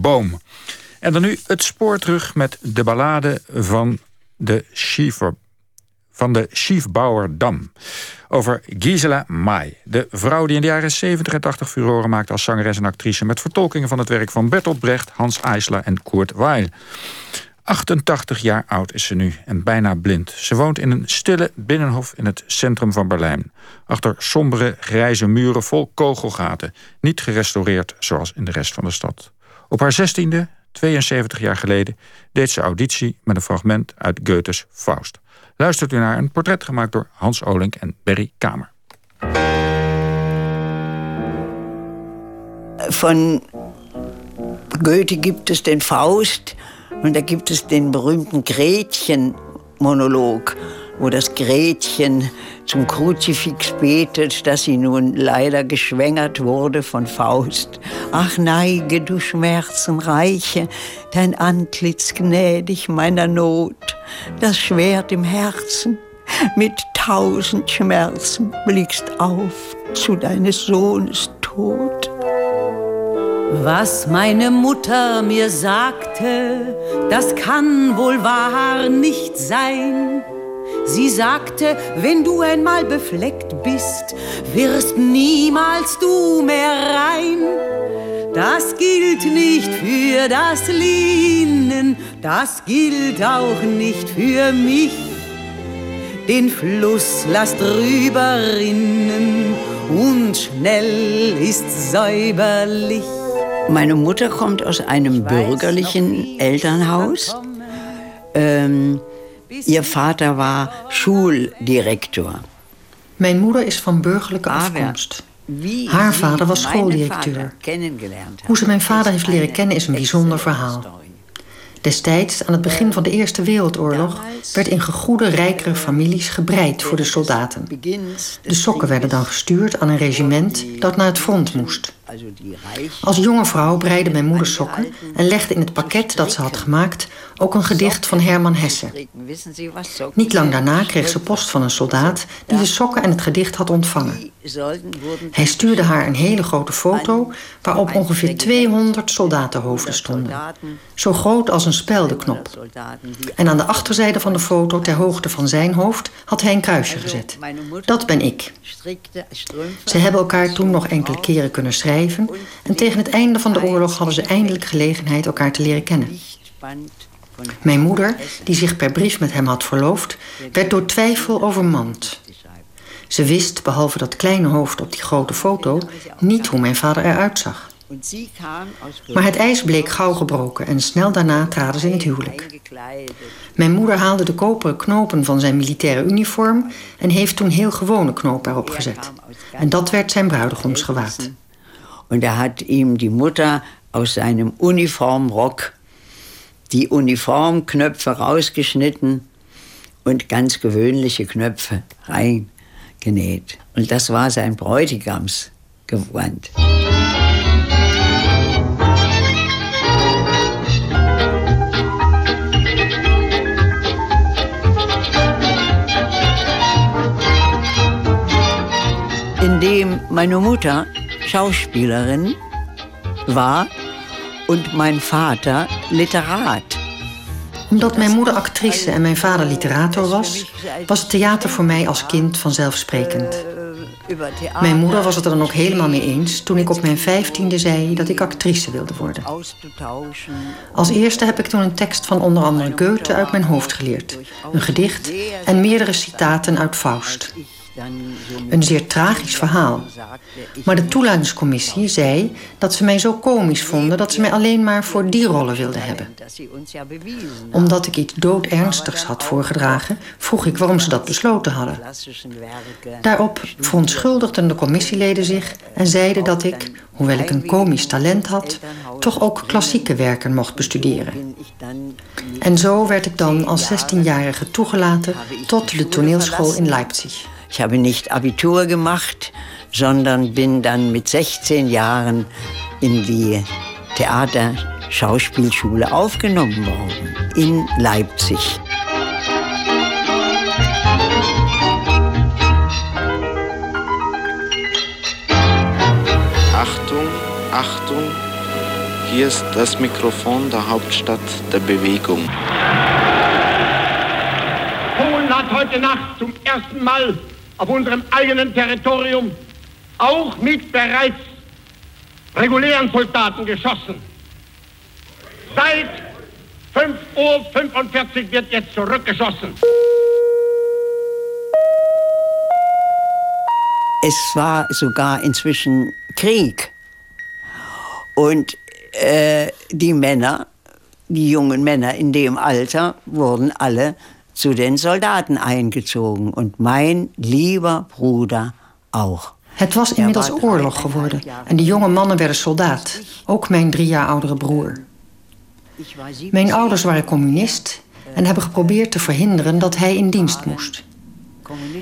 boom. En dan nu het spoor terug met de ballade van de Schiefer, van de. Over Gisela Mai, de vrouw die in de jaren 70 en 80 furoren maakte als zangeres en actrice... met vertolkingen van het werk van Bertolt Brecht, Hans Eisler en Kurt Weill. 88 jaar oud is ze nu en bijna blind. Ze woont in een stille binnenhof in het centrum van Berlijn. Achter sombere grijze muren vol kogelgaten. Niet gerestaureerd zoals in de rest van de stad. Op haar zestiende, 72 jaar geleden, deed ze auditie met een fragment uit Goethes Faust. Luistert u naar een portret gemaakt door Hans Olink en Berry Kamer. Van Goethe gibt es den Faust und da gibt es den berühmten Gretchen-Monolog, wo das Gretchen zum Kruzifix betet, dass sie nun leider geschwängert wurde von Faust. Ach neige, du Schmerzenreiche, dein Antlitz gnädig meiner Not, das Schwert im Herzen, mit tausend Schmerzen blickst auf zu deines Sohnes Tod. Was meine Mutter mir sagte, das kann wohl wahr nicht sein. Sie sagte, wenn du einmal befleckt bist, wirst niemals du mehr rein. Das gilt nicht für das Linnen, das gilt auch nicht für mich. Den Fluss lasst rüber rinnen und schnell ist säuberlich. Meine Mutter kommt aus einem bürgerlichen Elternhaus. Ähm, ihr Vater war Schuldirektor. Mijn moeder is van burgerlijke afkomst. Haar vader was schooldirecteur. Hoe ze mijn vader heeft leren kennen is een bijzonder verhaal. Destijds, aan het begin van de Eerste Wereldoorlog, werd in gegoede, rijkere families gebreid voor de soldaten. De sokken werden dan gestuurd aan een regiment dat naar het front moest. Als jonge vrouw breide mijn moeder sokken en legde in het pakket dat ze had gemaakt ook een gedicht van Herman Hesse. Niet lang daarna kreeg ze post van een soldaat die de sokken en het gedicht had ontvangen. Hij stuurde haar een hele grote foto waarop ongeveer 200 soldatenhoofden stonden. Zo groot als een speldenknop. En aan de achterzijde van de foto, ter hoogte van zijn hoofd, had hij een kruisje gezet. Dat ben ik. Ze hebben elkaar toen nog enkele keren kunnen schrijven en tegen het einde van de oorlog hadden ze eindelijk gelegenheid elkaar te leren kennen. Mijn moeder, die zich per brief met hem had verloofd, werd door twijfel overmand. Ze wist, behalve dat kleine hoofd op die grote foto, niet hoe mijn vader eruit zag. Maar het ijs bleek gauw gebroken en snel daarna traden ze in het huwelijk. Mijn moeder haalde de koperen knopen van zijn militaire uniform en heeft toen heel gewone knopen erop gezet. En dat werd zijn bruidegomsgewaad. En daar had hem die moeder uit zijn Uniformrock die Uniformknöpfe rausgeschnitten und ganz gewöhnliche Knöpfe reingenäht. Und das war sein Bräutigamsgewand. Indem meine Mutter Schauspielerin war und mein Vater Literat. Omdat mijn moeder actrice en mijn vader literator was, was het theater voor mij als kind vanzelfsprekend. Mijn moeder was het er dan ook helemaal mee eens toen ik op mijn vijftiende zei dat ik actrice wilde worden. Als eerste heb ik toen een tekst van onder andere Goethe uit mijn hoofd geleerd, een gedicht en meerdere citaten uit Faust. Een zeer tragisch verhaal. Maar de toelatingscommissie zei dat ze mij zo komisch vonden dat ze mij alleen maar voor die rollen wilden hebben. Omdat ik iets doodernstigs had voorgedragen, vroeg ik waarom ze dat besloten hadden. Daarop verontschuldigden de commissieleden zich en zeiden dat ik, hoewel ik een komisch talent had, toch ook klassieke werken mocht bestuderen. En zo werd ik dan als 16-jarige toegelaten tot de toneelschool in Leipzig. Ich habe nicht Abitur gemacht, sondern bin dann mit 16 Jahren in die Theaterschauspielschule aufgenommen worden in Leipzig. Achtung, Achtung, Hier ist das Mikrofon der Hauptstadt der Bewegung. Polen hat heute Nacht zum ersten Mal auf unserem eigenen Territorium auch mit bereits regulären Soldaten geschossen. Seit 5.45 Uhr wird jetzt zurückgeschossen. Es war sogar inzwischen Krieg. Und äh, die Männer, die jungen Männer in dem Alter, wurden alle zu den Soldaten eingezogen. Und mijn lieber Bruder ook. Het was inmiddels oorlog geworden en de jonge mannen werden soldaat. Ook mijn drie jaar oudere broer. Mijn ouders waren communist en hebben geprobeerd te verhinderen dat hij in dienst moest.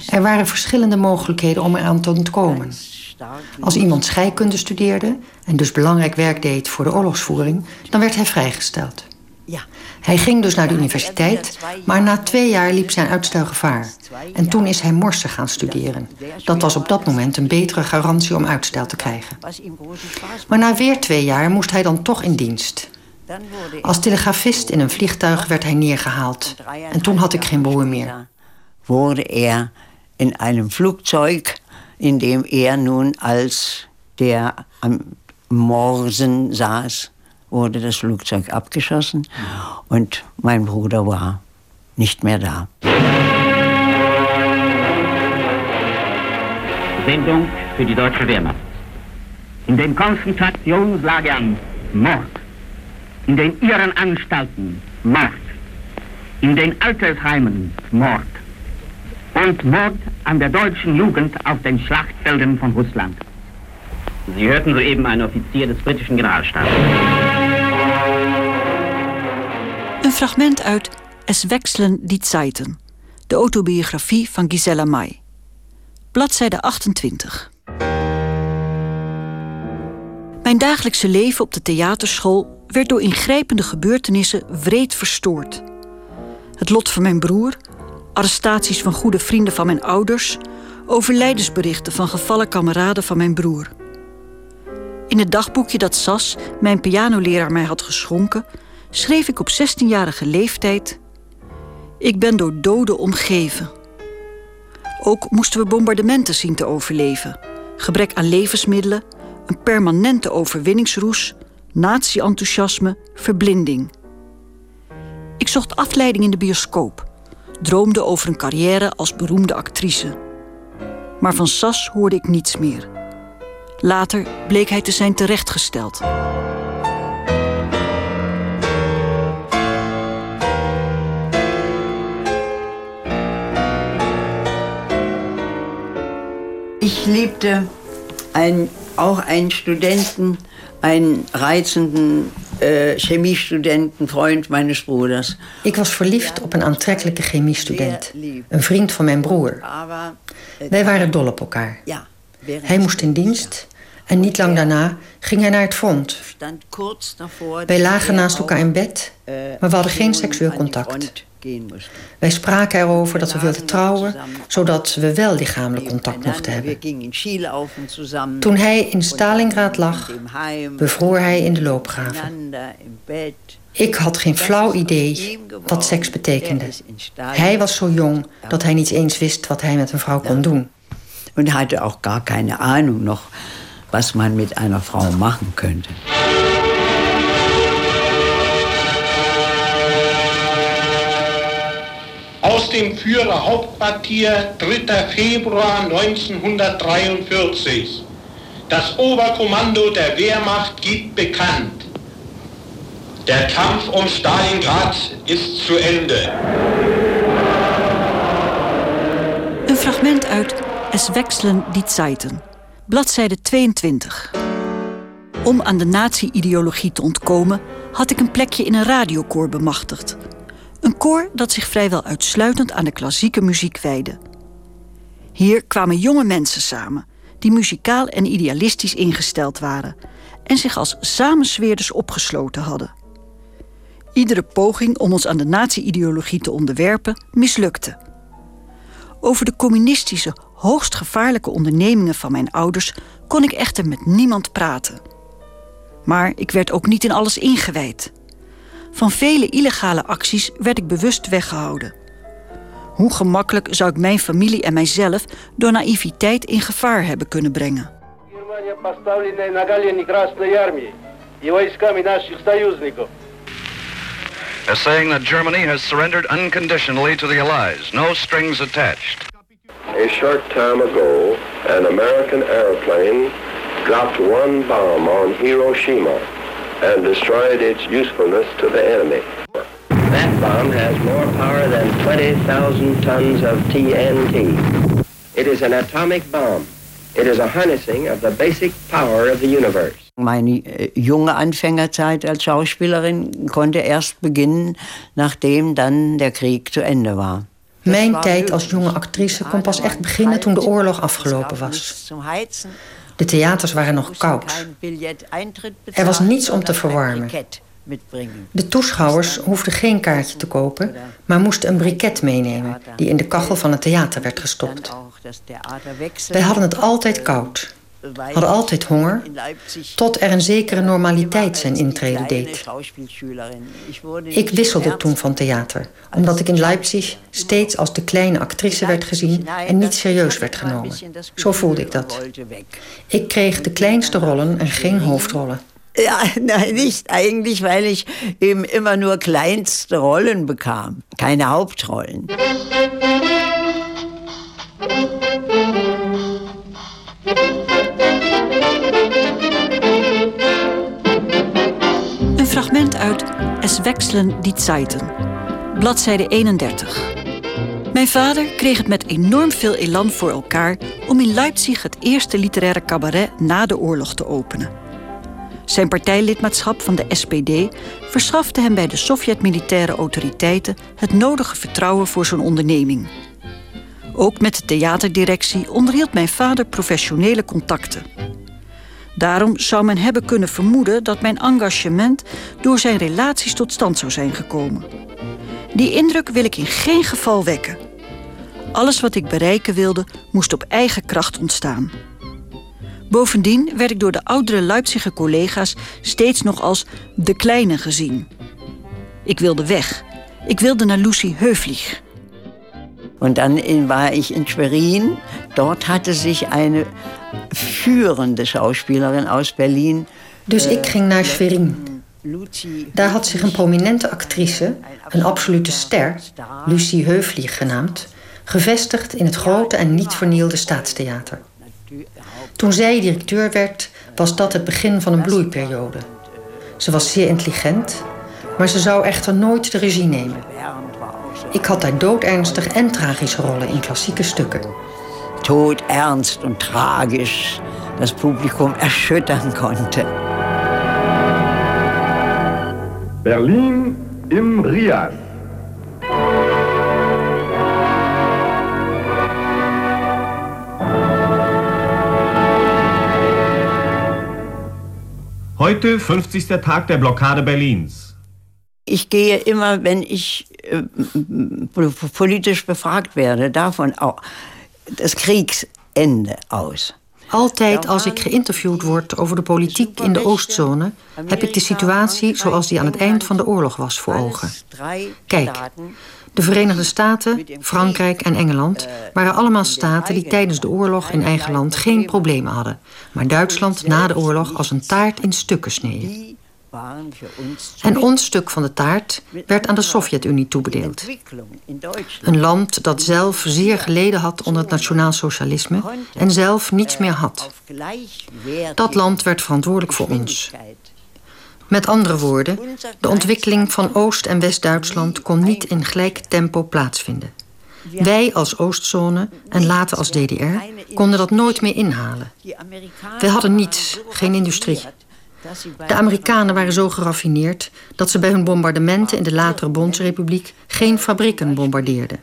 Er waren verschillende mogelijkheden om eraan te ontkomen. Als iemand scheikunde studeerde en dus belangrijk werk deed voor de oorlogsvoering, dan werd hij vrijgesteld. Hij ging dus naar de universiteit, maar na twee jaar liep zijn uitstel gevaar. En toen is hij morsen gaan studeren. Dat was op dat moment een betere garantie om uitstel te krijgen. Maar na weer twee jaar moest hij dan toch in dienst. Als telegrafist in een vliegtuig werd hij neergehaald. En toen had ik geen broer meer. Wurde er in einem Flugzeug, in dem er nun als der am Morsen saß, wurde das Flugzeug abgeschossen und mein Bruder war nicht mehr da. Sendung für die deutsche Wehrmacht. In den Konzentrationslagern Mord. In den Irrenanstalten Mord. In den Altersheimen Mord. Und Mord an der deutschen Jugend auf den Schlachtfeldern von Russland. Sie hörten soeben einen Offizier des britischen Generalstabs. Een fragment uit Es wechseln die Zeiten, de autobiografie van Gisela May. Bladzijde 28. Mijn dagelijkse leven op de theaterschool werd door ingrijpende gebeurtenissen wreed verstoord. Het lot van mijn broer, arrestaties van goede vrienden van mijn ouders, overlijdensberichten van gevallen kameraden van mijn broer. In het dagboekje dat Sas, mijn pianoleraar, mij had geschonken, schreef ik op 16-jarige leeftijd: Ik ben door doden omgeven. Ook moesten we bombardementen zien te overleven, gebrek aan levensmiddelen, een permanente overwinningsroes, nazi-enthousiasme, verblinding. Ik zocht afleiding in de bioscoop, droomde over een carrière als beroemde actrice. Maar van Sas hoorde ik niets meer. Later bleek hij te zijn terechtgesteld. Ich liebte ein, auch einen Studenten, einen reizenden uh, chemiestudenten, Freund meines Bruders. Ik was verliefd op een aantrekkelijke chemiestudent, een vriend van mijn broer. Wij waren dol op elkaar. Hij moest in dienst en niet lang daarna ging hij naar het front. Wij lagen naast elkaar in bed, maar we hadden geen seksueel contact. Wij spraken erover dat we wilden trouwen, zodat we wel lichamelijk contact mochten hebben. Toen hij in Stalingrad lag, bevroor hij in de loopgraven. Ik had geen flauw idee wat seks betekende. Hij was zo jong dat hij niet eens wist wat hij met een vrouw kon doen. En hij had ook gar keine Ahnung nog wat man met een vrouw machen könnte. Dem Führerhauptquartier 3. Februar 1943. Das Oberkommando der Wehrmacht gibt bekannt. Der Kampf um Stalingrad ist zu Ende. Een fragment uit Es wechseln die Zeiten, bladzijde 22. Om aan de nazi-ideologie te ontkomen, had ik een plekje in een radiokoor bemachtigd. Een koor dat zich vrijwel uitsluitend aan de klassieke muziek wijde. Hier kwamen jonge mensen samen, die muzikaal en idealistisch ingesteld waren en zich als samensweerders opgesloten hadden. Iedere poging om ons aan de nazi-ideologie te onderwerpen mislukte. Over de communistische, hoogst gevaarlijke ondernemingen van mijn ouders kon ik echter met niemand praten. Maar ik werd ook niet in alles ingewijd. Van vele illegale acties werd ik bewust weggehouden. Hoe gemakkelijk zou ik mijn familie en mijzelf door naïviteit in gevaar hebben kunnen brengen? As saying that Germany has surrendered unconditionally to the Allies, no strings attached. A short time ago, an American airplane dropped one bomb on Hiroshima and destroyed its usefulness to the enemy. That bomb has more power than 20,000 tons of TNT. It is an atomic bomb. It is a harnessing of the basic power of the universe. Meine äh, junge Anfängerzeit als Schauspielerin konnte erst beginnen, nachdem dann der Krieg zu Ende war. Mijn tijd als jonge actrice kon pas echt beginnen toen de oorlog afgelopen was. De theaters waren nog koud. Er was niets om te verwarmen. De toeschouwers hoefden geen kaartje te kopen, maar moesten een briket meenemen die in de kachel van het theater werd gestopt. Wij hadden het altijd koud hadden altijd honger, tot er een zekere normaliteit zijn intrede deed. Ik wisselde toen van theater, omdat ik in Leipzig steeds als de kleine actrice werd gezien en niet serieus werd genomen. Zo voelde ik dat. Ik kreeg de kleinste rollen en geen hoofdrollen. Ja, nein, nicht eigentlich, weil ich eben immer nur kleinste Rollen bekam, keine Hauptrollen. Fragment uit Es wechseln die Zeiten, bladzijde 31. Mijn vader kreeg het met enorm veel elan voor elkaar om in Leipzig het eerste literaire cabaret na de oorlog te openen. Zijn partijlidmaatschap van de SPD verschafte hem bij de Sovjet-militaire autoriteiten het nodige vertrouwen voor zijn onderneming. Ook met de theaterdirectie onderhield mijn vader professionele contacten. Daarom zou men hebben kunnen vermoeden dat mijn engagement door zijn relaties tot stand zou zijn gekomen. Die indruk wil ik in geen geval wekken. Alles wat ik bereiken wilde, moest op eigen kracht ontstaan. Bovendien werd ik door de oudere Leipziger collega's steeds nog als de kleine gezien. Ik wilde weg. Ik wilde naar Lucy Höflich. En dan war ich in Schwerin. Dort hatte sich eine führende Schauspielerin aus Berlin. Dus ik ging naar Schwerin. Daar had zich een prominente actrice, een absolute ster, Lucie Heuvlieg genaamd, gevestigd in het grote en niet vernielde staatstheater. Toen zij directeur werd, was dat het begin van een bloeiperiode. Ze was zeer intelligent, maar ze zou echter nooit de regie nemen. Ik had daar doodernstig en tragische rollen in klassieke stukken. Todernst und tragisch das Publikum erschüttern konnte. Berlin im Riad. Heute 50. Tag der Blockade Berlins. Ich gehe immer, wenn ich äh, politisch befragt werde, davon auch das Kriegsende aus. Altijd als ik geïnterviewd word over de politiek in de Oostzone, heb ik de situatie zoals die aan het eind van de oorlog was voor ogen. Kijk, de Verenigde Staten, Frankrijk en Engeland waren allemaal staten die tijdens de oorlog in eigen land geen problemen hadden, maar Duitsland na de oorlog als een taart in stukken sneden. En ons stuk van de taart werd aan de Sovjet-Unie toebedeeld. Een land dat zelf zeer geleden had onder het nationaal socialisme en zelf niets meer had. Dat land werd verantwoordelijk voor ons. Met andere woorden, de ontwikkeling van Oost- en West-Duitsland kon niet in gelijk tempo plaatsvinden. Wij als Oostzone en later als DDR konden dat nooit meer inhalen. Wij hadden niets, geen industrie. De Amerikanen waren zo geraffineerd dat ze bij hun bombardementen in de latere Bondsrepubliek geen fabrieken bombardeerden.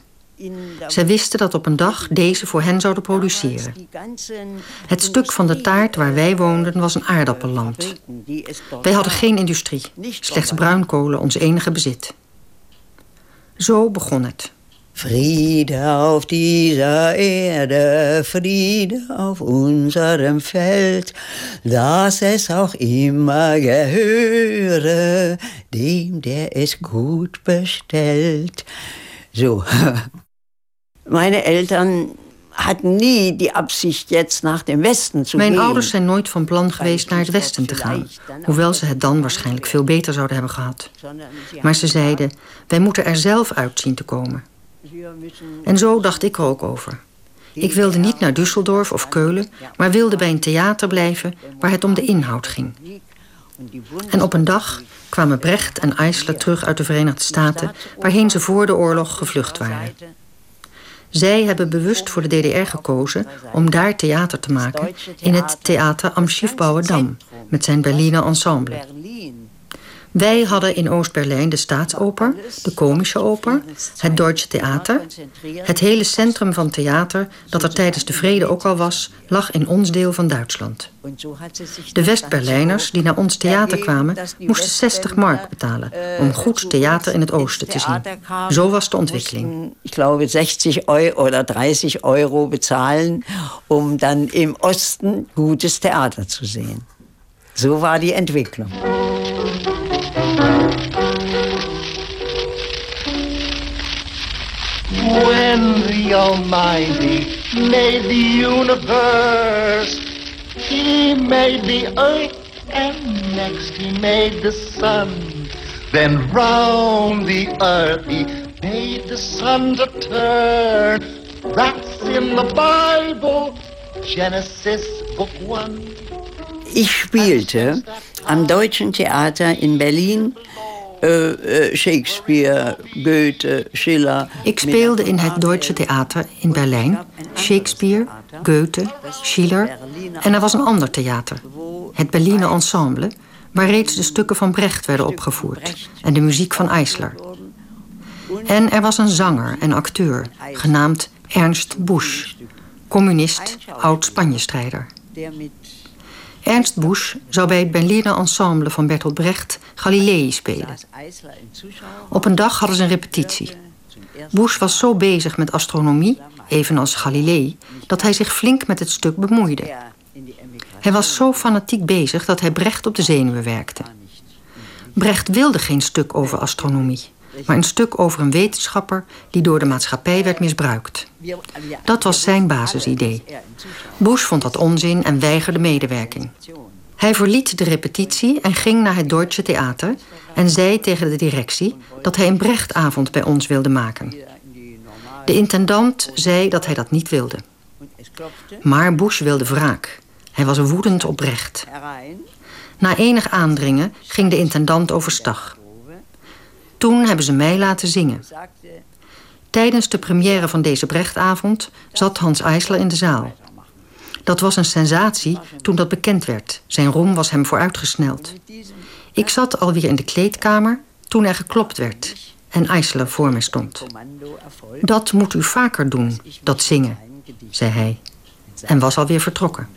Zij wisten dat op een dag deze voor hen zouden produceren. Het stuk van de taart waar wij woonden was een aardappelland. Wij hadden geen industrie, slechts bruinkolen ons enige bezit. Zo begon het. Friede auf dieser Erde, Friede auf unserem Feld, dass es auch immer gehöre dem, der es gut bestellt. So, meine Eltern hatten nie die Absicht jetzt nach dem Westen zu Mijn ouders zijn nooit van plan geweest naar het westen te gaan, hoewel ze het dan waarschijnlijk veel beter zouden hebben gehad. Maar ze zeiden: wij moeten er zelf uit zien te komen. En zo dacht ik er ook over. Ik wilde niet naar Düsseldorf of Keulen, maar wilde bij een theater blijven waar het om de inhoud ging. En op een dag kwamen Brecht en Eisler terug uit de Verenigde Staten, waarheen ze voor de oorlog gevlucht waren. Zij hebben bewust voor de DDR gekozen om daar theater te maken in het Theater am Schiefbouwer Dam met zijn Berliner Ensemble. Wij hadden in Oost-Berlijn de Staatsoper, de Komische Oper, het Deutsche Theater. Het hele centrum van theater, dat er tijdens de vrede ook al was, lag in ons deel van Duitsland. De West-Berlijners die naar ons theater kwamen, moesten 60 mark betalen om goed theater in het oosten te zien. Zo was de ontwikkeling. Ik geloof 60 euro of 30 euro betalen om dan im Osten gutes theater te zien. Zo was die ontwikkeling. When the Almighty made the universe, He made the earth and next He made the sun. Then round the earth He made the sun to turn. That's in the Bible, Genesis Book 1. Ich spielte am Deutschen Theater in Berlin uh, Shakespeare, Goethe, Schiller. Ik speelde in het Deutsche Theater in Berlijn Shakespeare, Goethe, Schiller en er was een ander theater, het Berliner Ensemble, waar reeds de stukken van Brecht werden opgevoerd en de muziek van Eisler. En er was een zanger en acteur genaamd Ernst Busch, communist, oud-Spanje-strijder. Ernst Busch zou bij het Berliner Ensemble van Bertolt Brecht Galilei spelen. Op een dag hadden ze een repetitie. Busch was zo bezig met astronomie, evenals Galilei, dat hij zich flink met het stuk bemoeide. Hij was zo fanatiek bezig dat hij Brecht op de zenuwen werkte. Brecht wilde geen stuk over astronomie, maar een stuk over een wetenschapper die door de maatschappij werd misbruikt. Dat was zijn basisidee. Bush vond dat onzin en weigerde medewerking. Hij verliet de repetitie en ging naar het Deutsche Theater en zei tegen de directie dat hij een Brechtavond bij ons wilde maken. De intendant zei dat hij dat niet wilde. Maar Bush wilde wraak. Hij was woedend op Brecht. Na enig aandringen ging de intendant overstag. Toen hebben ze mij laten zingen. Tijdens de première van deze Brechtavond zat Hans Eisler in de zaal. Dat was een sensatie toen dat bekend werd. Zijn roem was hem vooruitgesneld. Ik zat alweer in de kleedkamer toen er geklopt werd en Eisler voor me stond. Dat moet u vaker doen, dat zingen, zei hij. En was alweer vertrokken.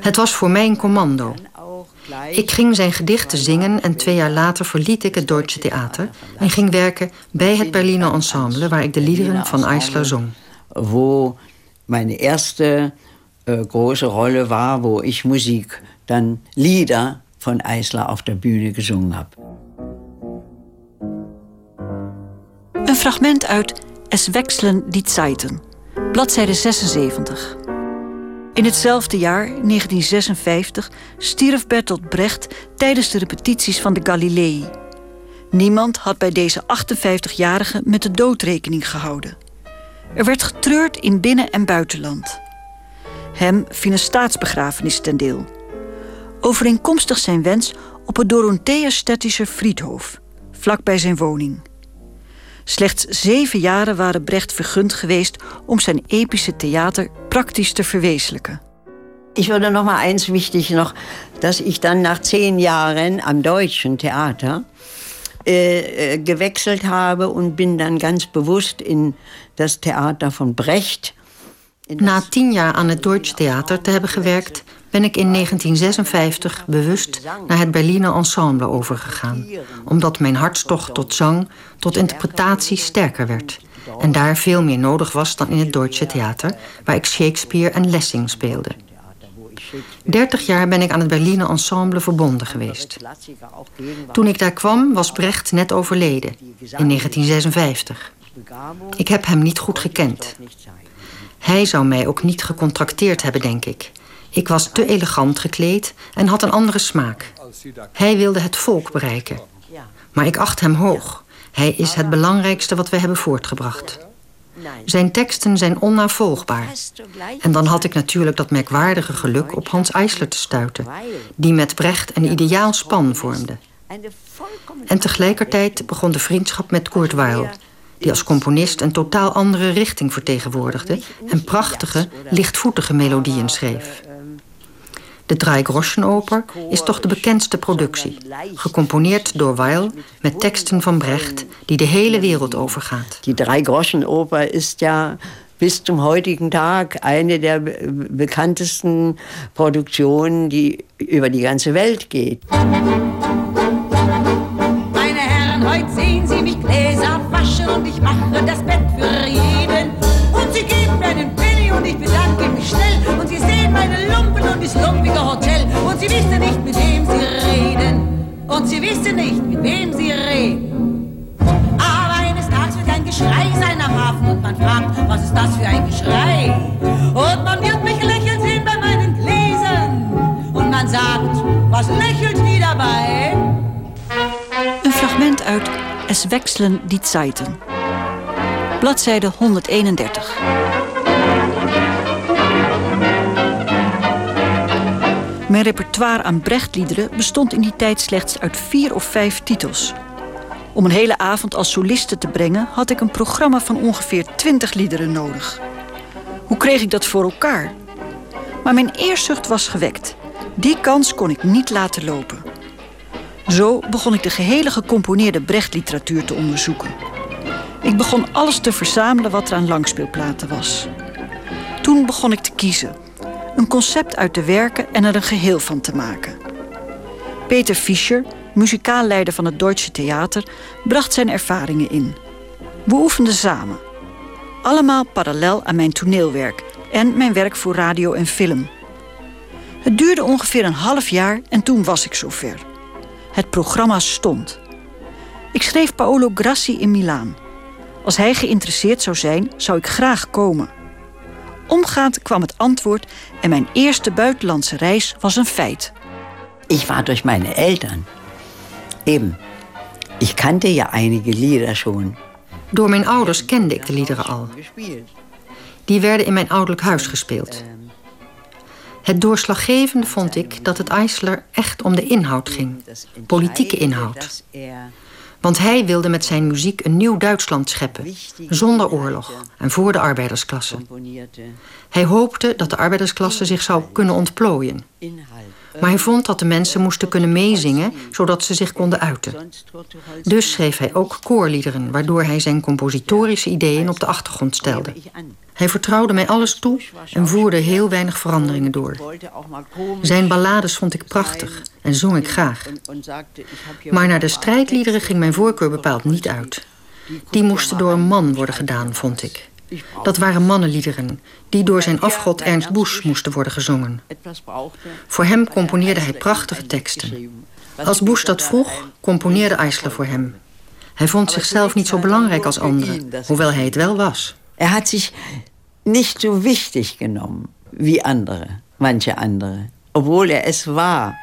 Het was voor mij een commando. Ik ging zijn gedichten zingen en twee jaar later verliet ik het Deutsche Theater en ging werken bij het Berliner Ensemble waar ik de liederen van Eisler zong. Wo mijn eerste uh, große Rolle war, wo ich Musik, dann Lieder von Eisler auf der Bühne gesungen habe. Een fragment uit Es wechseln die Zeiten, bladzijde 76. In hetzelfde jaar, 1956, stierf Bertolt Brecht tijdens de repetities van de Galilei. Niemand had bij deze 58-jarige met de dood rekening gehouden. Er werd getreurd in binnen- en buitenland. Hem viel een staatsbegrafenis ten deel. Overeenkomstig zijn wens op het Dorothea-Städtische Friedhof, vlakbij zijn woning. Slechts zeven jaren waren Brecht vergund geweest om zijn epische theater praktisch te verwezenlijken. Ich würde noch mal eins wichtig noch, dass ich dann nach zehn Jahren am Deutschen Theater äh, äh gewechselt habe und bin dann ganz bewusst in das Theater von Brecht. Na tien jaar aan het Deutsche Theater te hebben gewerkt, ben ik in 1956 bewust naar het Berliner Ensemble overgegaan, omdat mijn hartstocht tot zang, tot interpretatie sterker werd en daar veel meer nodig was dan in het Deutsche Theater, waar ik Shakespeare en Lessing speelde. Dertig jaar ben ik aan het Berliner Ensemble verbonden geweest. Toen ik daar kwam was Brecht net overleden, in 1956. Ik heb hem niet goed gekend. Hij zou mij ook niet gecontracteerd hebben, denk ik. Ik was te elegant gekleed en had een andere smaak. Hij wilde het volk bereiken. Maar ik acht hem hoog. Hij is het belangrijkste wat we hebben voortgebracht. Zijn teksten zijn onnavolgbaar. En dan had ik natuurlijk dat merkwaardige geluk op Hans Eisler te stuiten... die met Brecht een ideaal span vormde. En tegelijkertijd begon de vriendschap met Kurt Weill... die als componist een totaal andere richting vertegenwoordigde... en prachtige, lichtvoetige melodieën schreef. De Dreigroschenoper is toch de bekendste productie. Gecomponeerd door Weil met teksten van Brecht die de hele wereld overgaat. Die Dreigroschenoper is ja bis zum heutigen Tag eine der bekanntesten Produktionen, die über die ganze Welt geht. Meine Herren, heute sehen Sie mich Gläser waschen und ich mache das Bett für jeden. Und Sie geben mir einen Penny und ich bedanke. Meine Lumpen und das lumpige Hotel. Und Sie wissen nicht, mit wem Sie reden. Und Sie wissen nicht, mit wem Sie reden. Aber eines Tages wird ein Geschrei sein am Hafen und man fragt, was ist das für ein Geschrei? Und man wird mich lächeln sehen bei meinen Gläsern. Und man sagt, was lächelt die dabei? Een fragment uit Es wechseln die Zeiten. Bladzijde 131. Mijn repertoire aan Brechtliederen bestond in die tijd slechts uit vier of vijf titels. Om een hele avond als soliste te brengen had ik een programma van ongeveer twintig liederen nodig. Hoe kreeg ik dat voor elkaar? Maar mijn eerzucht was gewekt. Die kans kon ik niet laten lopen. Zo begon ik de gehele gecomponeerde Brechtliteratuur te onderzoeken. Ik begon alles te verzamelen wat er aan langspeelplaten was. Toen begon ik te kiezen. Een concept uit te werken en er een geheel van te maken. Peter Fischer, muzikaalleider van het Deutsche Theater, bracht zijn ervaringen in. We oefenden samen. Allemaal parallel aan mijn toneelwerk en mijn werk voor radio en film. Het duurde ongeveer een half jaar en toen was ik zover. Het programma stond. Ik schreef Paolo Grassi in Milaan. Als hij geïnteresseerd zou zijn, zou ik graag komen. Omgaand kwam het antwoord en mijn eerste buitenlandse reis was een feit. Ik war durch meine Eltern. Eben. Ich kannte ja einige Lieder schon. Door mijn ouders kende ik de liederen al. Die werden in mijn ouderlijk huis gespeeld. Het doorslaggevende vond ik dat het Eisler echt om de inhoud ging. Politieke inhoud. Want hij wilde met zijn muziek een nieuw Duitsland scheppen, zonder oorlog en voor de arbeidersklasse. Hij hoopte dat de arbeidersklasse zich zou kunnen ontplooien. Maar hij vond dat de mensen moesten kunnen meezingen, zodat ze zich konden uiten. Dus schreef hij ook koorliederen, waardoor hij zijn compositorische ideeën op de achtergrond stelde. Hij vertrouwde mij alles toe en voerde heel weinig veranderingen door. Zijn ballades vond ik prachtig en zong ik graag. Maar naar de strijdliederen ging mijn voorkeur bepaald niet uit. Die moesten door een man worden gedaan, vond ik. Dat waren mannenliederen, die door zijn afgod Ernst Busch moesten worden gezongen. Voor hem componeerde hij prachtige teksten. Als Busch dat vroeg, componeerde Eisler voor hem. Hij vond zichzelf niet zo belangrijk als anderen, hoewel hij het wel was. Er hat sich nicht so wichtig genommen wie andere, manche andere, obwohl er es war.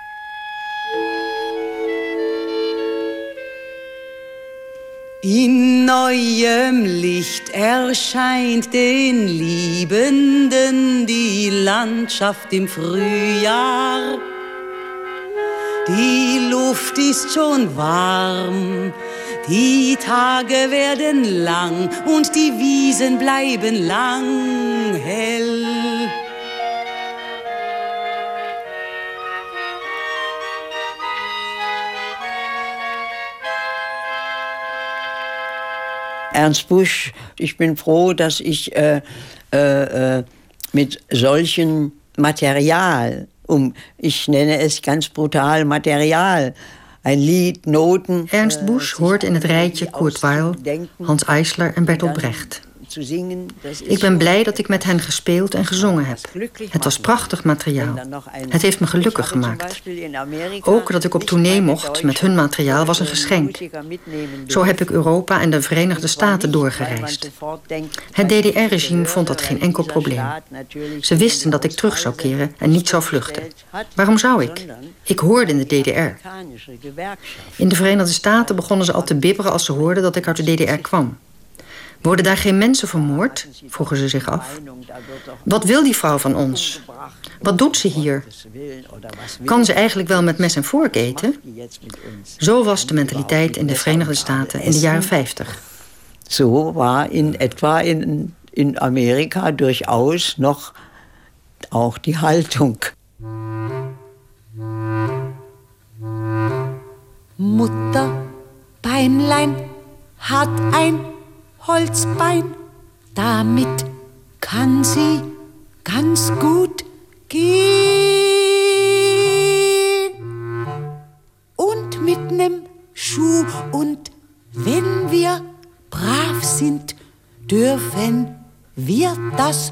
In neuem Licht erscheint den Liebenden die Landschaft im Frühjahr. Die Luft ist schon warm, die Tage werden lang und die Wiesen bleiben lang hell. Ernst Busch, ich bin froh, dass ich äh, äh, äh, mit solchen Material, um, ich nenne es ganz brutal Material, Ein Lied, Noten. Ernst äh, Busch hoort in het rijtje Kurt Weill, Hans Eisler en Bertolt Brecht. Ik ben blij dat ik met hen gespeeld en gezongen heb. Het was prachtig materiaal. Het heeft me gelukkig gemaakt. Ook dat ik op tournee mocht met hun materiaal was een geschenk. Zo heb ik Europa en de Verenigde Staten doorgereisd. Het DDR-regime vond dat geen enkel probleem. Ze wisten dat ik terug zou keren en niet zou vluchten. Waarom zou ik? Ik hoorde in de DDR. In de Verenigde Staten begonnen ze al te bibberen als ze hoorden dat ik uit de DDR kwam. Worden daar geen mensen vermoord? vroegen ze zich af. Wat wil die vrouw van ons? Wat doet ze hier? Kan ze eigenlijk wel met mes en vork eten? Zo was de mentaliteit in de Verenigde Staten in de jaren 50. Zo was in etwa in, in Amerika durchaus nog auch die Haltung. Mutter, Beinlein hat ein Holzbein, damit kann sie ganz gut gehen. Und mit nem Schuh und wenn wir brav sind, dürfen wir das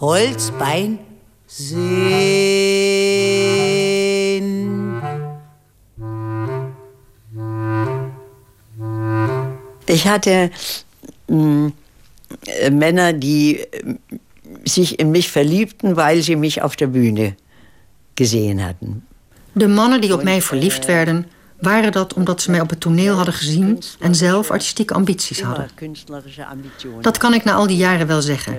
Holzbein sehen. Ich hatte äh, Männer, die äh, sich in mich verliebten, weil sie mich auf der Bühne gesehen hatten. De mannen die op mij verliefd werden, waren dat omdat ze mij op het toneel hadden gezien en zelf artistieke ambities hadden. Dat kan ik na al die jaren wel zeggen.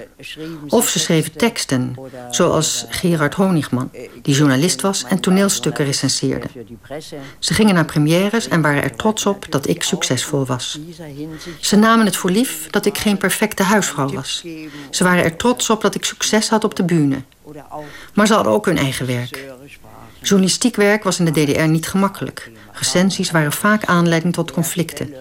Of ze schreven teksten, zoals Gerard Honigman, die journalist was en toneelstukken recenseerde. Ze gingen naar premières en waren er trots op dat ik succesvol was. Ze namen het voor lief dat ik geen perfecte huisvrouw was. Ze waren er trots op dat ik succes had op de bühne. Maar ze hadden ook hun eigen werk. Journalistiek werk was in de DDR niet gemakkelijk. Recensies waren vaak aanleiding tot conflicten.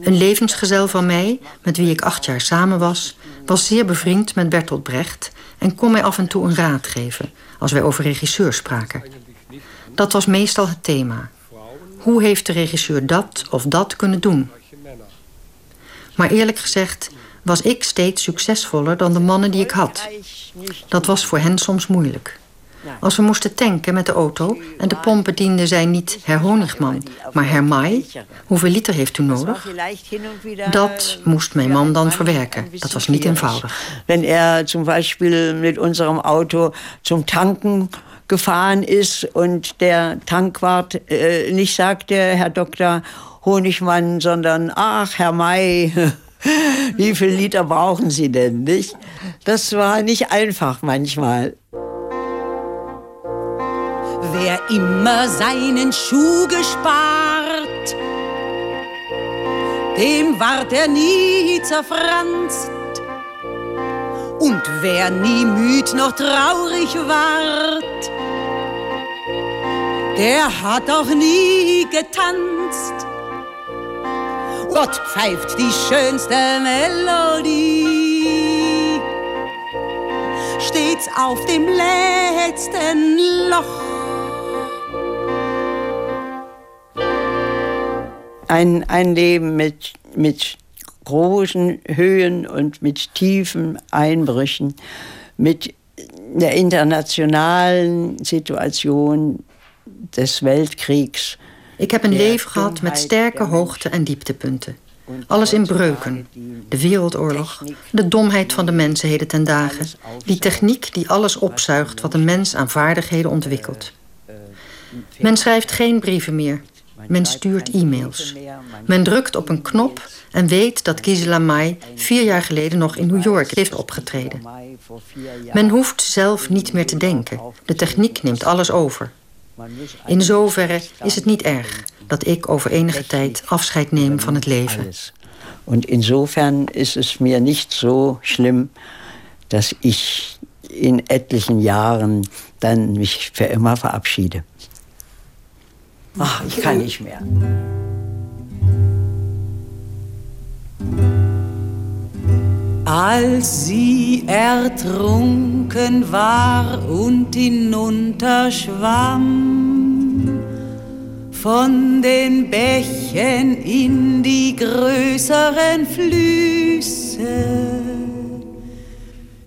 Een levensgezel van mij, met wie ik acht jaar samen was, was zeer bevriend met Bertolt Brecht en kon mij af en toe een raad geven als wij over regisseurs spraken. Dat was meestal het thema. Hoe heeft de regisseur dat of dat kunnen doen? Maar eerlijk gezegd was ik steeds succesvoller dan de mannen die ik had. Dat was voor hen soms moeilijk. Als we moesten tanken met de auto en de pomp bediende zij niet Herr Honigman, maar Herr Mai, hoeveel liter heeft u nodig? Dat moest mijn man dan verwerken. Dat was niet eenvoudig. Wenn er zum Beispiel mit unserem Auto zum Tanken gefahren ist und der Tankwart äh, nicht sagte, Herr Dr. Honigmann, sondern ach, Herr May, wie viel Liter brauchen Sie denn, nicht? Das war nicht einfach manchmal. Wer immer seinen Schuh gespart, dem ward er nie zerfranst. Und wer nie müd noch traurig ward, der hat auch nie getanzt. Gott pfeift die schönste Melodie, stets auf dem letzten Loch. Ein, ein Leben mit, mit großen Höhen und mit tiefen Einbrüchen, mit der internationalen Situation des Weltkriegs. Ik heb een leven gehad met sterke hoogte- en dieptepunten. Alles in breuken. De wereldoorlog, de domheid van de mensenheden ten dagen. Die techniek die alles opzuigt wat een mens aan vaardigheden ontwikkelt. Men schrijft geen brieven meer. Men stuurt e-mails. Men drukt op een knop en weet dat Gisela Mai vier jaar geleden nog in New York heeft opgetreden. Men hoeft zelf niet meer te denken. De techniek neemt alles over. In zoverre is het niet erg dat ik over enige tijd afscheid neem van het leven. En insofern is het mir niet zo schlimm, dat ik in etlichen Jahren dan mich für immer verabschiede. Ach, ich kann nicht mehr. Als sie ertrunken war und hinunterschwamm, Von den Bächen in die größeren Flüsse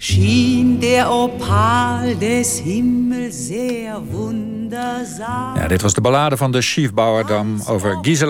schien der Opal des Himmels sehr wundersam. Ja, dit was de ballade van de Schiefbouwerdam over Gisela